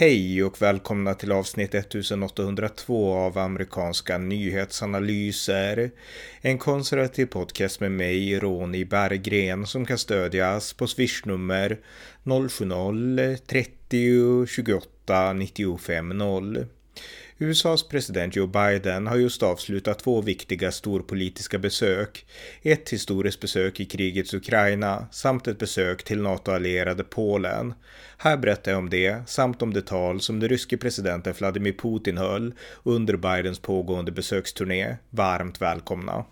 Hej och välkomna till avsnitt 1802 av amerikanska nyhetsanalyser. En konservativ podcast med mig, Ronny Berggren, som kan stödjas på swishnummer 070-30 28 95 0. USAs president Joe Biden har just avslutat två viktiga storpolitiska besök. Ett historiskt besök i krigets Ukraina samt ett besök till NATO-allierade Polen. Här berättar jag om det samt om det tal som den ryske presidenten Vladimir Putin höll under Bidens pågående besöksturné. Varmt välkomna!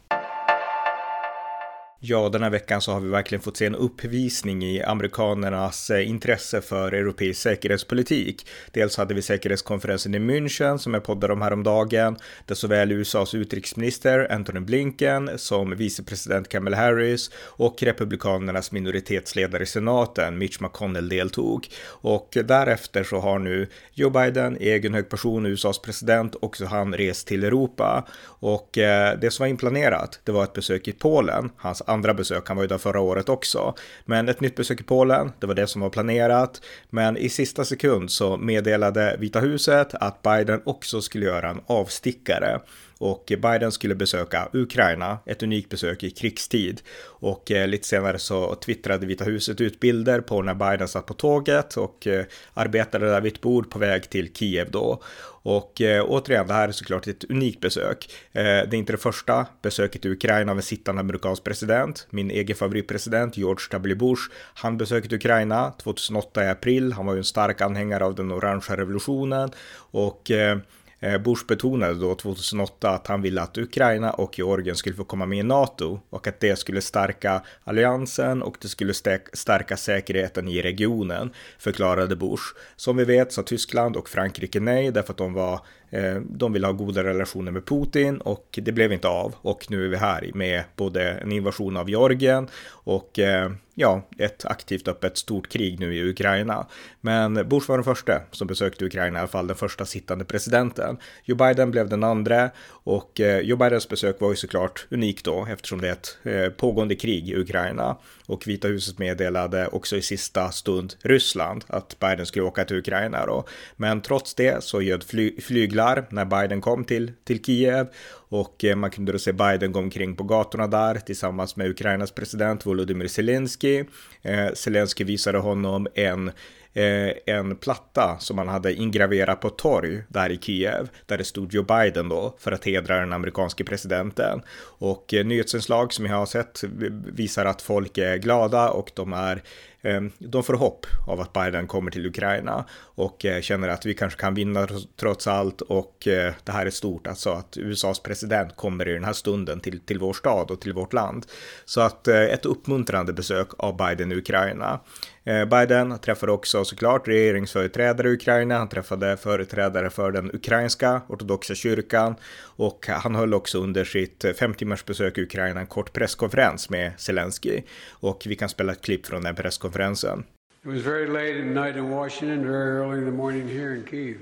Ja, den här veckan så har vi verkligen fått se en uppvisning i amerikanernas eh, intresse för europeisk säkerhetspolitik. Dels hade vi säkerhetskonferensen i München som jag poddade om häromdagen, där såväl USAs utrikesminister Antony Blinken som vicepresident Kamala Harris och republikanernas minoritetsledare i senaten Mitch McConnell deltog. Och därefter så har nu Joe Biden, egen hög person, USAs president, också han rest till Europa. Och eh, det som var inplanerat, det var ett besök i Polen, hans andra besök. Han var ju där förra året också. Men ett nytt besök i Polen, det var det som var planerat. Men i sista sekund så meddelade Vita huset att Biden också skulle göra en avstickare och Biden skulle besöka Ukraina, ett unikt besök i krigstid. Och eh, lite senare så twittrade Vita huset ut bilder på när Biden satt på tåget och eh, arbetade där vid ett bord på väg till Kiev då. Och eh, återigen, det här är såklart ett unikt besök. Eh, det är inte det första besöket i Ukraina av en sittande amerikansk president. Min egen favoritpresident George W. Bush, han besökte Ukraina 2008 i april. Han var ju en stark anhängare av den orangea revolutionen och eh, Eh, Bush betonade då 2008 att han ville att Ukraina och Georgien skulle få komma med i NATO och att det skulle stärka alliansen och det skulle stärka säkerheten i regionen, förklarade Bush. Som vi vet sa Tyskland och Frankrike nej därför att de var Eh, de vill ha goda relationer med Putin och det blev inte av. Och nu är vi här med både en invasion av Georgien och eh, ja, ett aktivt öppet stort krig nu i Ukraina. Men Bush var den första som besökte Ukraina, i alla fall den första sittande presidenten. Joe Biden blev den andra och eh, Joe Bidens besök var ju såklart unikt då eftersom det är ett pågående krig i Ukraina. Och Vita huset meddelade också i sista stund Ryssland att Biden skulle åka till Ukraina då. Men trots det så göd fly flyglar när Biden kom till, till Kiev och eh, man kunde då se Biden gå omkring på gatorna där tillsammans med Ukrainas president Volodymyr Zelensky. Eh, Zelensky visade honom en Eh, en platta som man hade ingraverat på torg där i Kiev, där det stod Joe Biden då för att hedra den amerikanske presidenten. Och eh, nyhetsinslag som jag har sett visar att folk är glada och de är eh, de får hopp av att Biden kommer till Ukraina och känner att vi kanske kan vinna trots allt och det här är stort, alltså att USAs president kommer i den här stunden till, till vår stad och till vårt land. Så att ett uppmuntrande besök av Biden i Ukraina. Eh, Biden träffade också såklart regeringsföreträdare i Ukraina. Han träffade företrädare för den ukrainska ortodoxa kyrkan och han höll också under sitt fem timmars besök i Ukraina en kort presskonferens med Zelensky. Och vi kan spela ett klipp från den presskonferensen. It was very late at night in Washington, very early in the morning here in Kiev.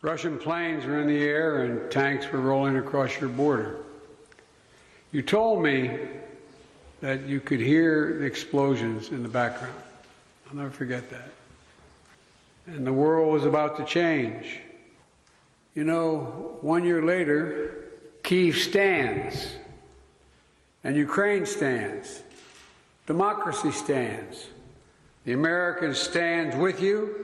Russian planes were in the air and tanks were rolling across your border. You told me that you could hear the explosions in the background. I'll never forget that. And the world was about to change. You know, one year later, Kiev stands, and Ukraine stands, democracy stands, the Americans stands with you,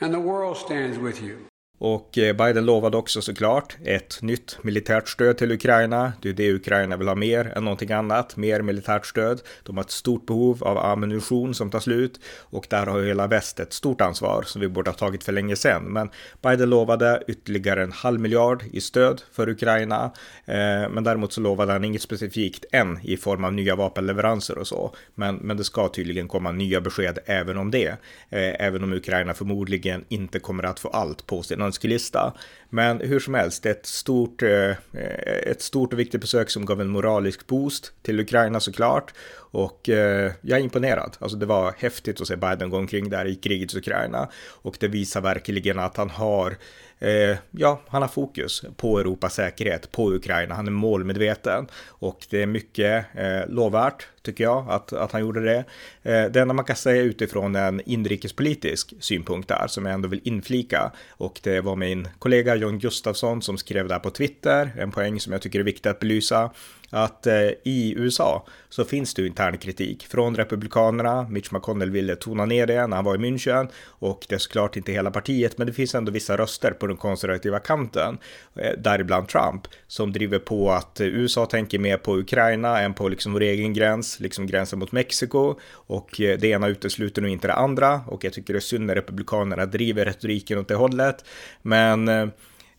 and the world stands with you. Och eh, Biden lovade också såklart ett nytt militärt stöd till Ukraina. Det är det Ukraina vill ha mer än någonting annat, mer militärt stöd. De har ett stort behov av ammunition som tar slut och där har hela väst ett stort ansvar som vi borde ha tagit för länge sedan. Men Biden lovade ytterligare en halv miljard i stöd för Ukraina. Eh, men däremot så lovade han inget specifikt än i form av nya vapenleveranser och så. Men, men det ska tydligen komma nya besked även om det. Eh, även om Ukraina förmodligen inte kommer att få allt på sin önskelista. Men hur som helst, ett stort, eh, eh, ett stort och viktigt besök som gav en moralisk boost till Ukraina såklart. Och eh, jag är imponerad. Alltså det var häftigt att se Biden gå omkring där i krigets Ukraina. Och det visar verkligen att han har eh, ja, han har fokus på Europas säkerhet, på Ukraina. Han är målmedveten och det är mycket eh, lovvärt tycker jag, att, att han gjorde det. Eh, det enda man kan säga utifrån en inrikespolitisk synpunkt där, som jag ändå vill inflika, och det var min kollega John Gustafsson som skrev där på Twitter, en poäng som jag tycker är viktig att belysa, att eh, i USA så finns det ju intern kritik från republikanerna. Mitch McConnell ville tona ner det när han var i München och det är såklart inte hela partiet, men det finns ändå vissa röster på den konservativa kanten, eh, däribland Trump, som driver på att USA tänker mer på Ukraina än på liksom vår egen gräns, liksom gränsen mot Mexiko och eh, det ena utesluter nu inte det andra och jag tycker det är synd när republikanerna driver retoriken åt det hållet. Men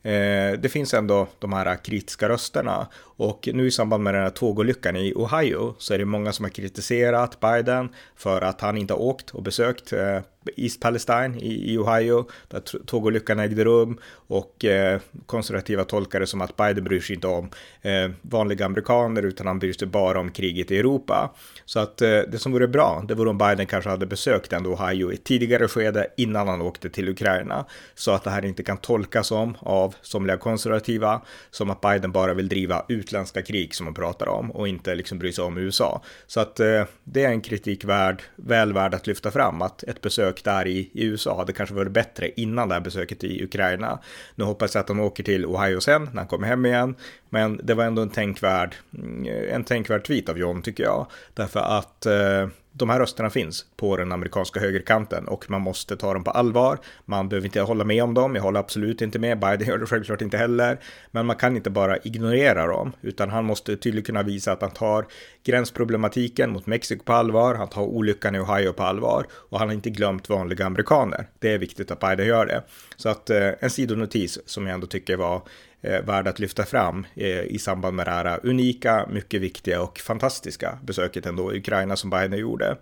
Eh, det finns ändå de här kritiska rösterna. Och nu i samband med den här tågolyckan i Ohio så är det många som har kritiserat Biden för att han inte har åkt och besökt eh, East Palestine i, i Ohio, där tågolyckan ägde rum och eh, konservativa tolkar det som att Biden bryr sig inte om eh, vanliga amerikaner utan han bryr sig bara om kriget i Europa. Så att eh, det som vore bra, det vore om Biden kanske hade besökt ändå Ohio i ett tidigare skede innan han åkte till Ukraina så att det här inte kan tolkas om av somliga konservativa som att Biden bara vill driva utländska krig som man pratar om och inte liksom bry sig om USA. Så att eh, det är en kritik värd, väl värd att lyfta fram att ett besök besök där i, i USA hade kanske varit bättre innan det här besöket i Ukraina. Nu hoppas jag att han åker till Ohio sen när han kommer hem igen. Men det var ändå en tänkvärd, mm, en tänkvärd tweet av John tycker jag. Därför att eh, de här rösterna finns på den amerikanska högerkanten och man måste ta dem på allvar. Man behöver inte hålla med om dem, jag håller absolut inte med, Biden gör det självklart inte heller. Men man kan inte bara ignorera dem, utan han måste tydligt kunna visa att han tar gränsproblematiken mot Mexiko på allvar, han tar olyckan i Ohio på allvar och han har inte glömt vanliga amerikaner. Det är viktigt att Biden gör det. Så att eh, en sidonotis som jag ändå tycker var eh, värd att lyfta fram eh, i samband med det här unika, mycket viktiga och fantastiska besöket ändå i Ukraina som Biden gjorde.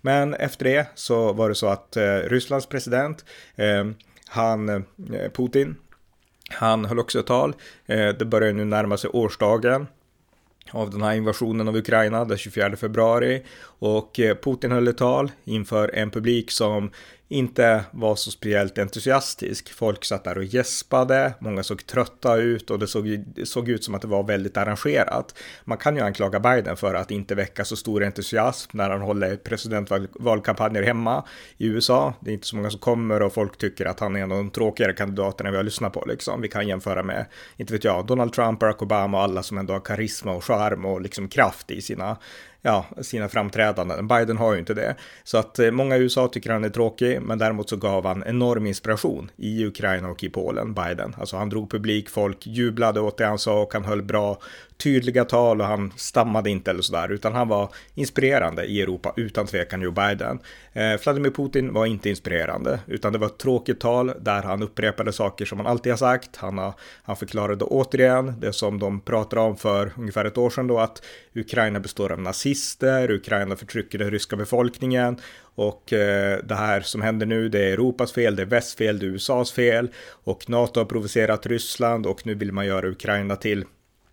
Men efter det så var det så att eh, Rysslands president, eh, han, eh, Putin, han höll också ett tal. Eh, det börjar nu närma sig årsdagen av den här invasionen av Ukraina den 24 februari och eh, Putin höll ett tal inför en publik som inte var så speciellt entusiastisk. Folk satt där och gäspade, många såg trötta ut och det såg, såg ut som att det var väldigt arrangerat. Man kan ju anklaga Biden för att inte väcka så stor entusiasm när han håller presidentvalkampanjer hemma i USA. Det är inte så många som kommer och folk tycker att han är en av de tråkigare kandidaterna vi har lyssnat på liksom. Vi kan jämföra med, inte vet jag, Donald Trump, Barack Obama och alla som ändå har karisma och charm och liksom kraft i sina ja, sina framträdanden. Biden har ju inte det. Så att eh, många i USA tycker han är tråkig, men däremot så gav han enorm inspiration i Ukraina och i Polen, Biden. Alltså han drog publik, folk jublade åt det han sa och han höll bra tydliga tal och han stammade inte eller sådär, utan han var inspirerande i Europa utan tvekan Joe Biden. Eh, Vladimir Putin var inte inspirerande, utan det var ett tråkigt tal där han upprepade saker som han alltid har sagt. Han, har, han förklarade återigen det som de pratade om för ungefär ett år sedan då, att Ukraina består av nazister, Ukraina förtrycker den ryska befolkningen och eh, det här som händer nu, det är Europas fel, det är västs fel, det är USAs fel och NATO har provocerat Ryssland och nu vill man göra Ukraina till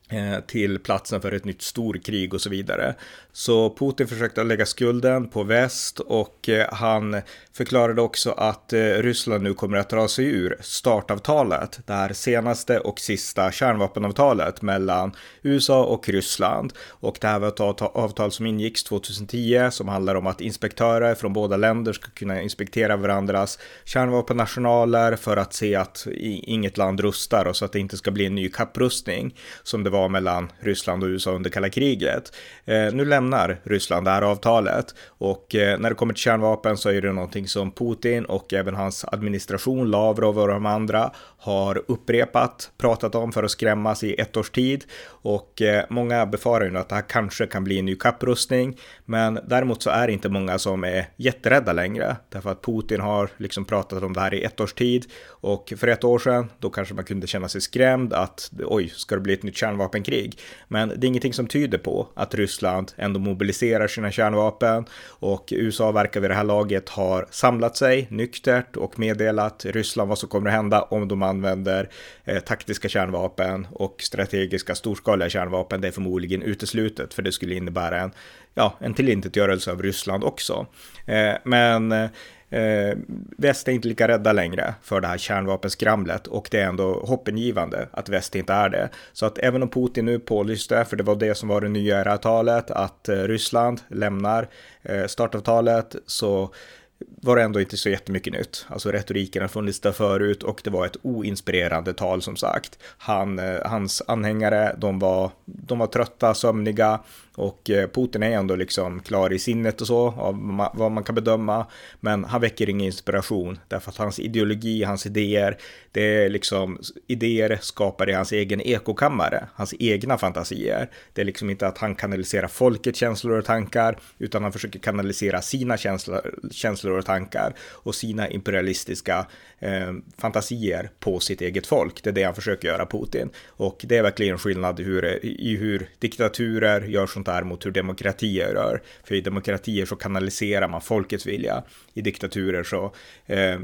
Eh, till platsen för ett nytt storkrig och så vidare. Så Putin försökte lägga skulden på väst och eh, han förklarade också att eh, Ryssland nu kommer att dra sig ur startavtalet, det här senaste och sista kärnvapenavtalet mellan USA och Ryssland. Och det här var ett avtal som ingicks 2010 som handlar om att inspektörer från båda länder ska kunna inspektera varandras kärnvapennationaler för att se att inget land rustar och så att det inte ska bli en ny kapprustning som det var var mellan Ryssland och USA under kalla kriget. Eh, nu lämnar Ryssland det här avtalet och eh, när det kommer till kärnvapen så är det någonting som Putin och även hans administration, Lavrov och de andra har upprepat, pratat om för att skrämmas i ett års tid och eh, många befarar ju att det här kanske kan bli en ny kapprustning. Men däremot så är det inte många som är jätterädda längre därför att Putin har liksom pratat om det här i ett års tid och för ett år sedan då kanske man kunde känna sig skrämd att oj, ska det bli ett nytt kärnvapen kärnvapenkrig. Men det är ingenting som tyder på att Ryssland ändå mobiliserar sina kärnvapen och USA verkar vid det här laget ha samlat sig nyktert och meddelat Ryssland vad som kommer att hända om de använder eh, taktiska kärnvapen och strategiska storskaliga kärnvapen. Det är förmodligen uteslutet för det skulle innebära en, ja, en tillintetgörelse av Ryssland också. Eh, men eh, eh, väst är inte lika rädda längre för det här kärnvapenskramlet och det är ändå hoppingivande att väst inte är det. Så att även om Putin nu pålyste, för det var det som var det nya i avtalet, att eh, Ryssland lämnar eh, startavtalet så var det ändå inte så jättemycket nytt. Alltså retoriken har funnits där förut och det var ett oinspirerande tal som sagt. Han, eh, hans anhängare, de var, de var trötta, sömniga och eh, Putin är ändå liksom klar i sinnet och så, av vad man kan bedöma. Men han väcker ingen inspiration, därför att hans ideologi, hans idéer, det är liksom idéer skapade i hans egen ekokammare, hans egna fantasier. Det är liksom inte att han kanaliserar folkets känslor och tankar, utan han försöker kanalisera sina känslor, känslor och tankar och sina imperialistiska eh, fantasier på sitt eget folk. Det är det han försöker göra, Putin. Och det är verkligen skillnad hur, i hur diktaturer gör sånt där mot hur demokratier rör. För i demokratier så kanaliserar man folkets vilja. I diktaturer så eh,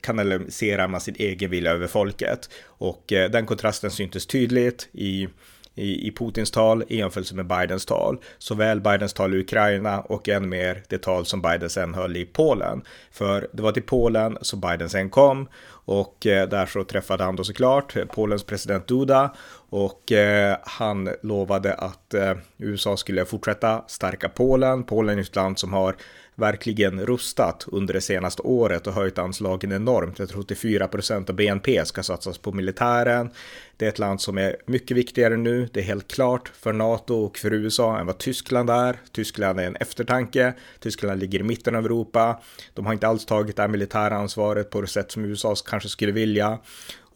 kanaliserar man sin egen vilja över folket. Och eh, den kontrasten syntes tydligt i i, i Putins tal i jämförelse med Bidens tal. Såväl Bidens tal i Ukraina och än mer det tal som Biden sen höll i Polen. För det var till Polen som Biden sen kom och eh, där så träffade han då såklart eh, Polens president Duda och eh, han lovade att USA skulle fortsätta stärka Polen. Polen är ett land som har verkligen rustat under det senaste året och höjt anslagen enormt. Jag tror 84 procent av BNP ska satsas på militären. Det är ett land som är mycket viktigare nu. Det är helt klart för NATO och för USA än vad Tyskland är. Tyskland är en eftertanke. Tyskland ligger i mitten av Europa. De har inte alls tagit det här militära ansvaret på det sätt som USA kanske skulle vilja.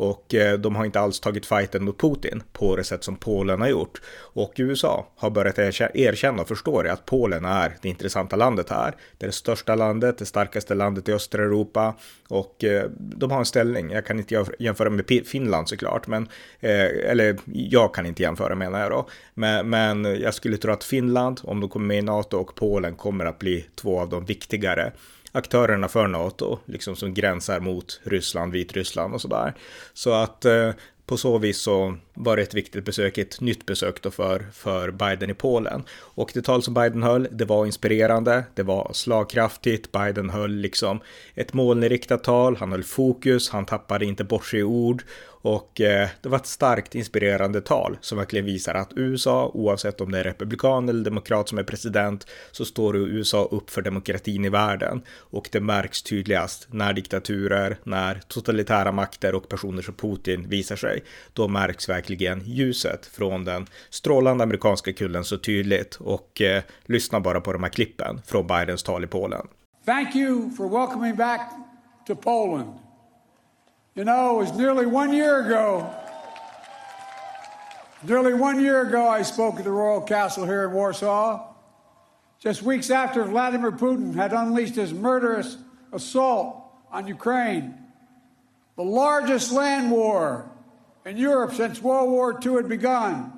Och eh, de har inte alls tagit fighten mot Putin på det sätt som Polen har gjort. Och USA har börjat erkänna och förstår att Polen är det intressanta landet här. Det är det största landet, det starkaste landet i östra Europa och eh, de har en ställning. Jag kan inte jämföra med Finland såklart, men eh, eller jag kan inte jämföra menar jag då. Men, men jag skulle tro att Finland, om de kommer med i NATO och Polen kommer att bli två av de viktigare aktörerna för NATO, liksom som gränsar mot Ryssland, Vitryssland och sådär. Så att eh, på så vis så var det ett viktigt besök, ett nytt besök då för, för Biden i Polen. Och det tal som Biden höll, det var inspirerande, det var slagkraftigt, Biden höll liksom ett målinriktat tal, han höll fokus, han tappade inte bort sig i ord och eh, det var ett starkt inspirerande tal som verkligen visar att USA, oavsett om det är republikan eller demokrat som är president, så står USA upp för demokratin i världen. Och det märks tydligast när diktaturer, när totalitära makter och personer som Putin visar sig. Då märks verkligen ljuset från den strålande amerikanska kullen så tydligt. Och eh, lyssna bara på de här klippen från Bidens tal i Polen. Thank you for welcoming back to Poland. You know, it was nearly one year ago. Nearly one year ago, I spoke at the Royal Castle here in Warsaw, just weeks after Vladimir Putin had unleashed his murderous assault on Ukraine, the largest land war in Europe since World War II had begun.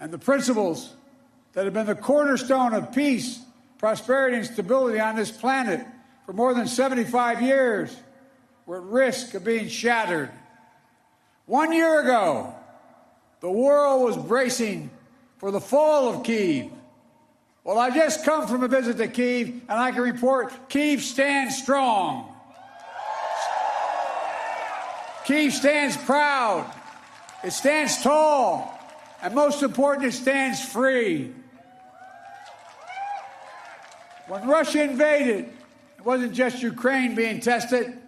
And the principles that have been the cornerstone of peace, prosperity, and stability on this planet for more than 75 years were at risk of being shattered. One year ago, the world was bracing for the fall of Kiev. Well, I just come from a visit to Kiev, and I can report Kiev stands strong. Kiev stands proud. It stands tall. And most important, it stands free. When Russia invaded, it wasn't just Ukraine being tested,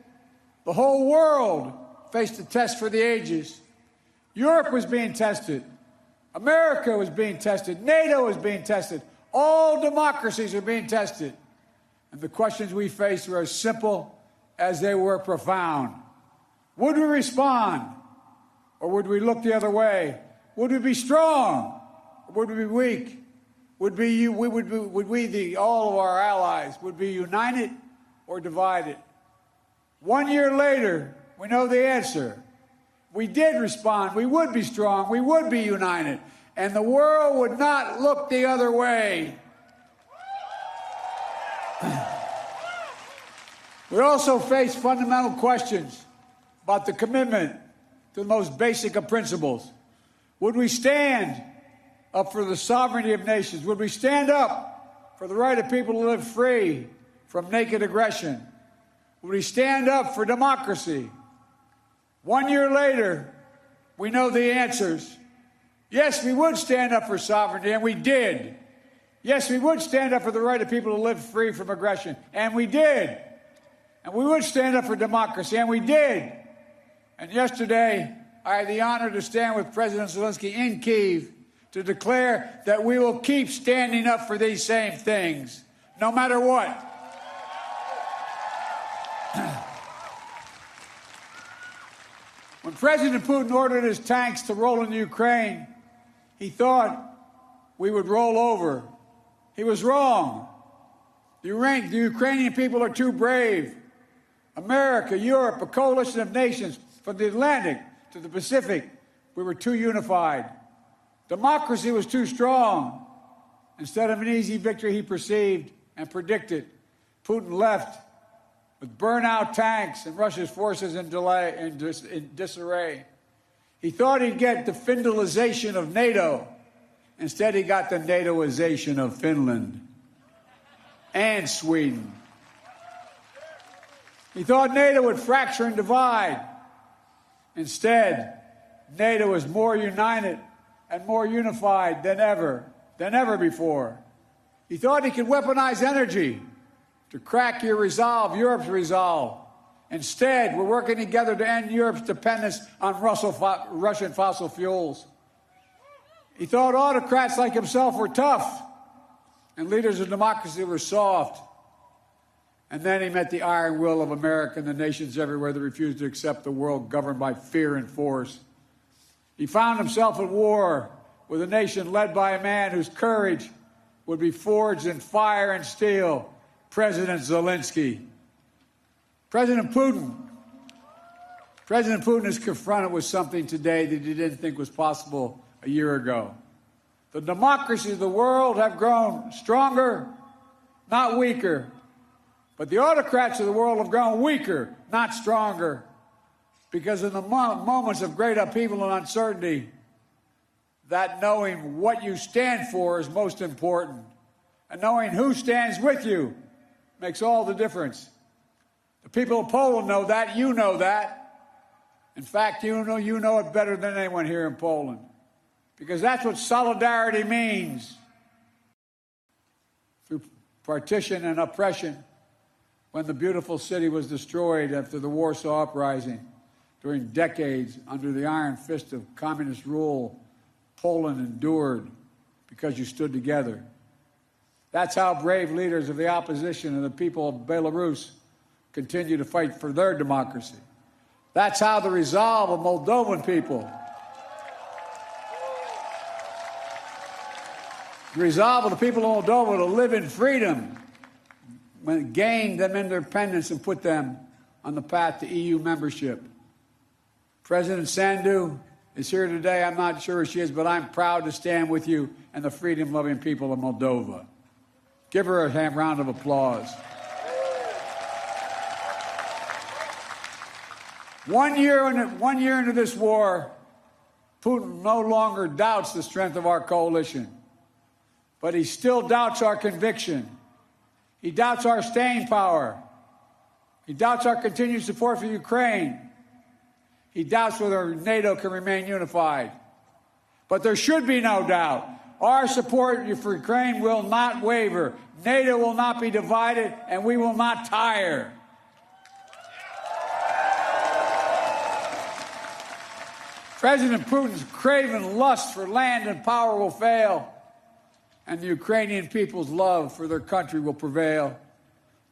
the whole world faced a test for the ages. Europe was being tested. America was being tested. NATO was being tested. All democracies are being tested. And the questions we faced were as simple as they were profound. Would we respond? Or would we look the other way? Would we be strong? Or would we be weak? Would, be, we, would, would we, the, all of our allies, would be united or divided? One year later, we know the answer. We did respond. We would be strong. We would be united. And the world would not look the other way. we also face fundamental questions about the commitment to the most basic of principles. Would we stand up for the sovereignty of nations? Would we stand up for the right of people to live free, from naked aggression? Would we stand up for democracy? One year later, we know the answers. Yes, we would stand up for sovereignty, and we did. Yes, we would stand up for the right of people to live free from aggression, and we did. And we would stand up for democracy, and we did. And yesterday, I had the honor to stand with President Zelensky in Kiev to declare that we will keep standing up for these same things, no matter what. When President Putin ordered his tanks to roll into Ukraine, he thought we would roll over. He was wrong. The, the Ukrainian people are too brave. America, Europe, a coalition of nations from the Atlantic to the Pacific, we were too unified. Democracy was too strong. Instead of an easy victory he perceived and predicted, Putin left with burnout tanks and Russia's forces in, delay, in, dis, in disarray. He thought he'd get the Finlandization of NATO. Instead, he got the NATOization of Finland and Sweden. He thought NATO would fracture and divide. Instead, NATO is more united and more unified than ever, than ever before. He thought he could weaponize energy to crack your resolve, Europe's resolve. Instead, we're working together to end Europe's dependence on Russian fossil fuels. He thought autocrats like himself were tough and leaders of democracy were soft. And then he met the iron will of America and the nations everywhere that refused to accept the world governed by fear and force. He found himself at war with a nation led by a man whose courage would be forged in fire and steel, President Zelensky. President Putin. President Putin is confronted with something today that he didn't think was possible a year ago. The democracies of the world have grown stronger, not weaker. But the autocrats of the world have grown weaker, not stronger, because in the moments of great upheaval and uncertainty, that knowing what you stand for is most important. And knowing who stands with you makes all the difference. The people of Poland know that, you know that. In fact, you know you know it better than anyone here in Poland. Because that's what solidarity means. Through partition and oppression, when the beautiful city was destroyed after the Warsaw Uprising. During decades under the iron fist of communist rule, Poland endured because you stood together. That's how brave leaders of the opposition and the people of Belarus continue to fight for their democracy. That's how the resolve of Moldovan people, the resolve of the people of Moldova to live in freedom gained them independence and put them on the path to EU membership. President Sandu is here today. I'm not sure she is, but I'm proud to stand with you and the freedom loving people of Moldova. Give her a round of applause. One year, into, one year into this war, Putin no longer doubts the strength of our coalition, but he still doubts our conviction he doubts our staying power. He doubts our continued support for Ukraine. He doubts whether NATO can remain unified. But there should be no doubt. Our support for Ukraine will not waver. NATO will not be divided, and we will not tire. President Putin's craven lust for land and power will fail and the Ukrainian people's love for their country will prevail.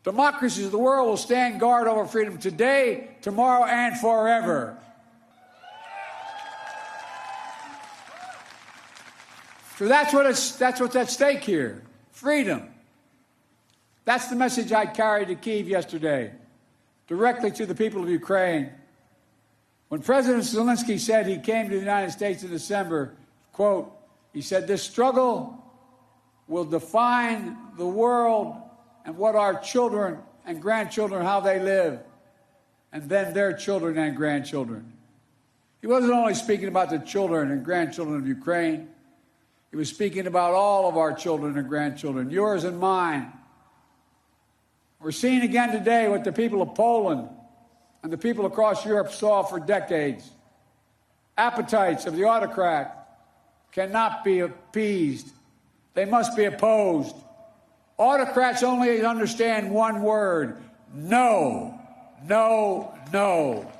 Democracies of the world will stand guard over freedom today, tomorrow, and forever. So that's, what that's what's at stake here freedom. That's the message I carried to Kiev yesterday, directly to the people of Ukraine. When President Zelensky said he came to the United States in December, quote, he said, This struggle will define the world and what our children and grandchildren, how they live, and then their children and grandchildren. He wasn't only speaking about the children and grandchildren of Ukraine, he was speaking about all of our children and grandchildren, yours and mine. We're seeing again today what the people of Poland and the people across Europe saw for decades. Appetites of the autocrat cannot be appeased, they must be opposed. Autocrats only understand one word no, no, no.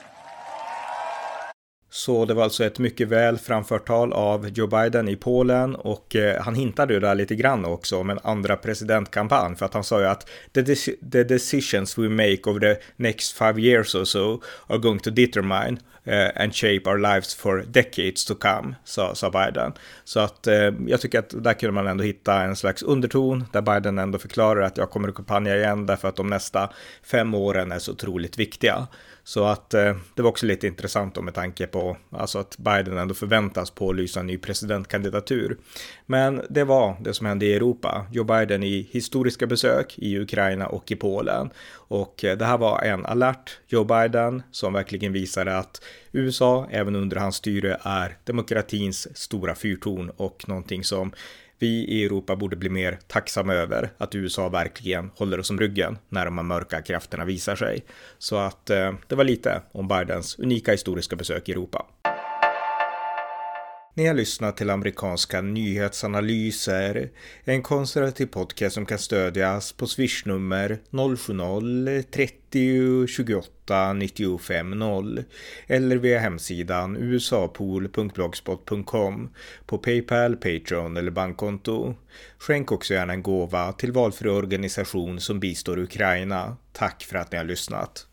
Så det var alltså ett mycket väl framfört tal av Joe Biden i Polen och eh, han hintade ju där lite grann också om en andra presidentkampanj för att han sa ju att the, de the decisions we make over the next five years or so are going to determine eh, and shape our lives for decades to come, sa, sa Biden. Så att eh, jag tycker att där kunde man ändå hitta en slags underton där Biden ändå förklarar att jag kommer att kampanja igen därför att de nästa fem åren är så otroligt viktiga. Så att eh, det var också lite intressant då med tanke på alltså att Biden ändå förväntas pålysa en ny presidentkandidatur. Men det var det som hände i Europa. Joe Biden i historiska besök i Ukraina och i Polen. Och eh, det här var en alert Joe Biden som verkligen visade att USA även under hans styre är demokratins stora fyrtorn och någonting som vi i Europa borde bli mer tacksamma över att USA verkligen håller oss om ryggen när de här mörka krafterna visar sig. Så att eh, det var lite om Bidens unika historiska besök i Europa. Ni har lyssnat till amerikanska nyhetsanalyser, en konservativ podcast som kan stödjas på swishnummer 070-30 28 95 0 eller via hemsidan usapool.blogspot.com på Paypal, Patreon eller bankkonto. Skänk också gärna en gåva till valfri organisation som bistår Ukraina. Tack för att ni har lyssnat.